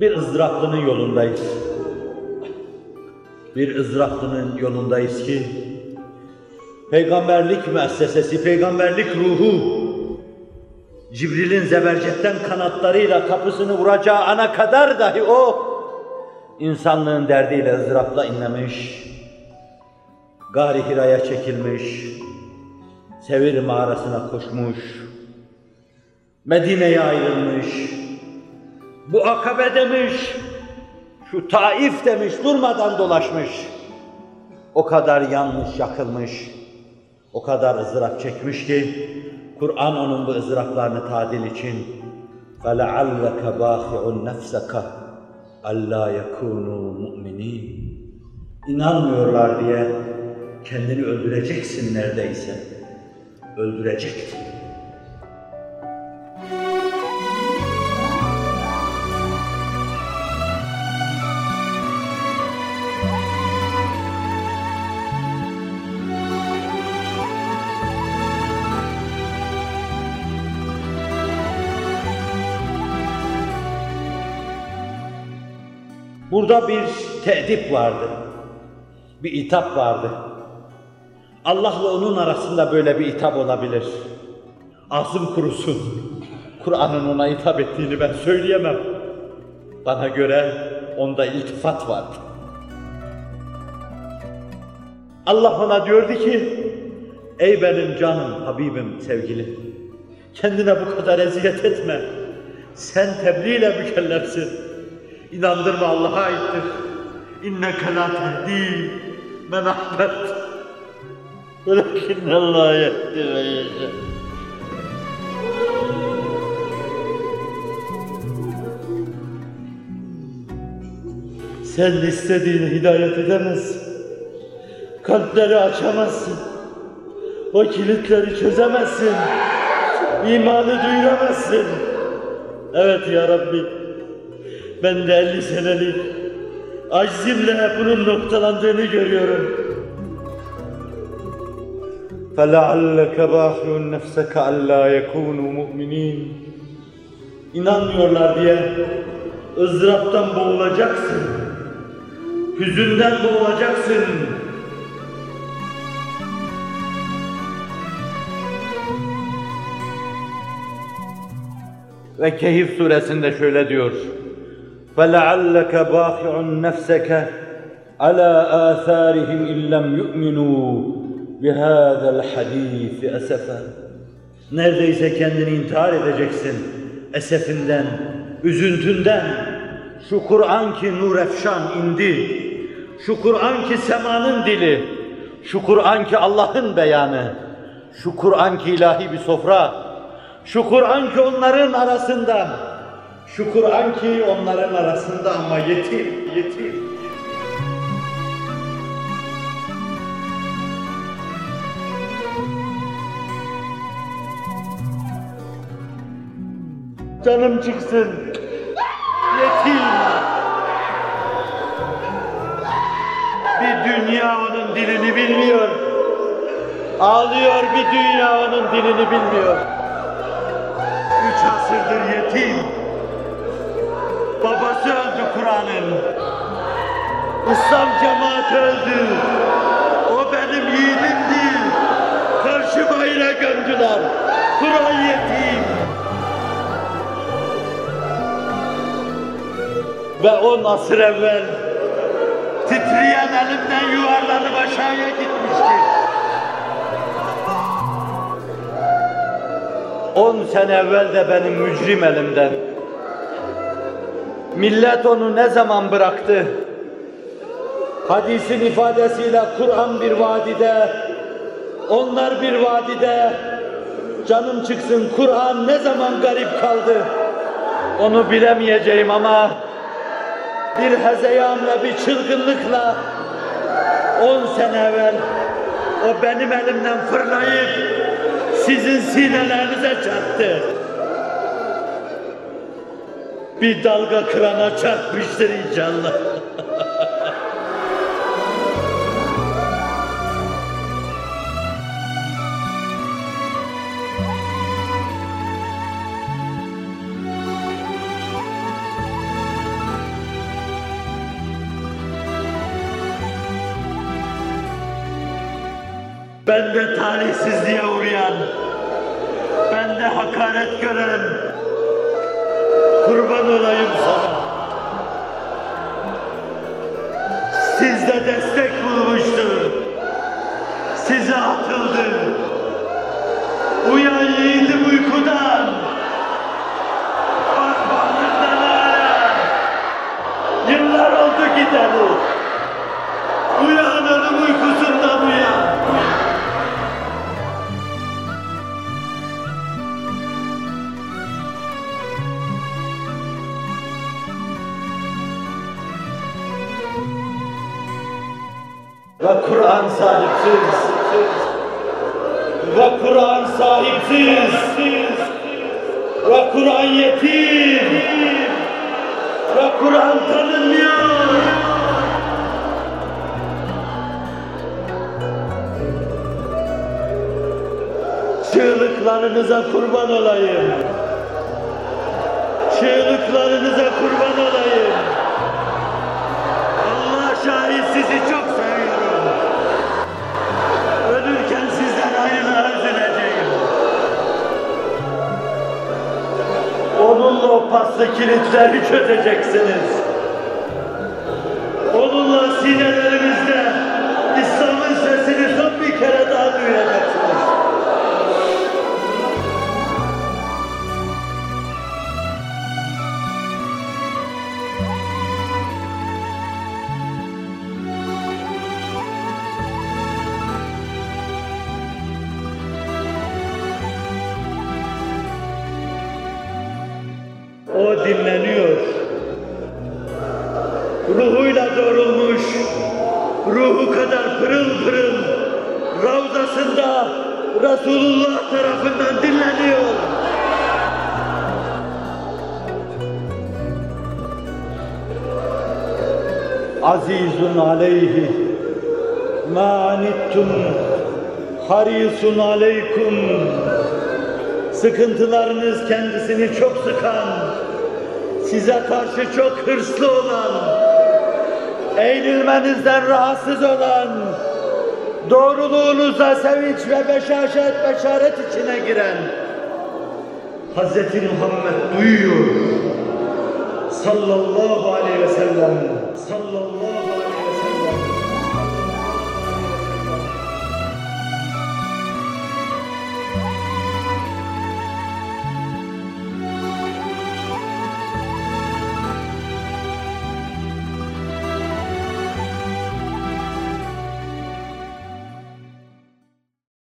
Bir ızdıraplının yolundayız. Bir ızdıraplının yolundayız ki peygamberlik müessesesi, peygamberlik ruhu Cibril'in zebercetten kanatlarıyla kapısını vuracağı ana kadar dahi o insanlığın derdiyle ızdırapla inlemiş, Gari Hira'ya çekilmiş, Sevir mağarasına koşmuş, Medine'ye ayrılmış, bu akabe demiş, şu Taif demiş, durmadan dolaşmış. O kadar yanmış, yakılmış, o kadar ızdırap çekmiş ki, Kur'an onun bu ızdıraplarını tadil için فَلَعَلَّكَ بَاخِعُ نَفْسَكَ أَلَّا يَكُونُوا مُؤْمِنِينَ İnanmıyorlar diye kendini öldüreceksin neredeyse. Öldürecektin. Burada bir teedip vardı. Bir itap vardı. Allah'la onun arasında böyle bir itap olabilir. Ağzım kurusun. Kur'an'ın ona hitap ettiğini ben söyleyemem. Bana göre onda iltifat vardı. Allah ona diyordu ki, Ey benim canım, Habibim, sevgilim, kendine bu kadar eziyet etme. Sen tebliğ ile mükellefsin. İnandırma Allah'a aittir. İnneke la tehdi men ahbet. Velakin Allah yehdi ve yeşâ. Sen istediğini hidayet edemezsin. Kalpleri açamazsın. O kilitleri çözemezsin. İmanı duyuramazsın. Evet ya Rabbi. Ben de 50 senelik aczimle bunun noktalandığını görüyorum. فَلَعَلَّكَ بَاخِعُ نَفْسَكَ أَلَّا يَكُونُوا مُؤْمِنِينَ İnanmıyorlar diye ızdıraptan boğulacaksın. Hüzünden boğulacaksın. Ve Kehif suresinde şöyle diyor. فَلَعَلَّكَ بَاخِعٌ نَفْسَكَ عَلَى آثَارِهِمْ اِنْ لَمْ يُؤْمِنُوا بِهَذَا الْحَد۪يثِ أَسَفًا Neredeyse kendini intihar edeceksin esefinden, üzüntünden. Şu Kur'an ki nur efşan indi, şu Kur'an ki semanın dili, şu Kur'an ki Allah'ın beyanı, şu Kur'an ki ilahi bir sofra, şu Kur'an ki onların arasında, şu Kur'an ki onların arasında ama yetim, yetim. Canım çıksın. Yetim. Bir dünya onun dilini bilmiyor. Ağlıyor bir dünya onun dilini bilmiyor. Üç asırdır yetim. Kur'an'ın. İslam cemaati öldü. O benim yiğidimdi. Karşıma yine gömdüler. Kur'an yetim. Ve on asır evvel titreyen elimden yuvarlanıp aşağıya gitmişti. On sene evvel de benim mücrim elimden. Millet onu ne zaman bıraktı? Hadisin ifadesiyle Kur'an bir vadide, onlar bir vadide, canım çıksın Kur'an ne zaman garip kaldı? Onu bilemeyeceğim ama bir hezeyanla, bir çılgınlıkla on sene evvel o benim elimden fırlayıp sizin sinelerinize çarptı bir dalga kırana çarpmıştır inşallah. ben de talihsizliğe uğrayan, ben de hakaret gören, kurban olayım sana. Sizde destek bulmuştu, size atıldı. Uyan yiğidim Ve Kur'an sahipsiz. Ve Kur'an sahipsiz. Ve Kur'an yetim. Ve Kur'an tanınmıyor. Çığlıklarınıza kurban olayım. Çığlıklarınıza kurban olayım. Allah şahit sizi Paslı kilitleri çözeceksiniz. Dinleniyor. Ruhuyla doğrulmuş, ruhu kadar pırıl pırıl, Ravzasında Resulullah tarafından dinleniyor. Azizun aleyhi ma harisun aleykum Sıkıntılarınız kendisini çok sıkan, size karşı çok hırslı olan, eğilmenizden rahatsız olan, doğruluğunuza sevinç ve beşaşet, beşaret içine giren Hz. Muhammed duyuyor. Sallallahu aleyhi ve sellem. Sallallahu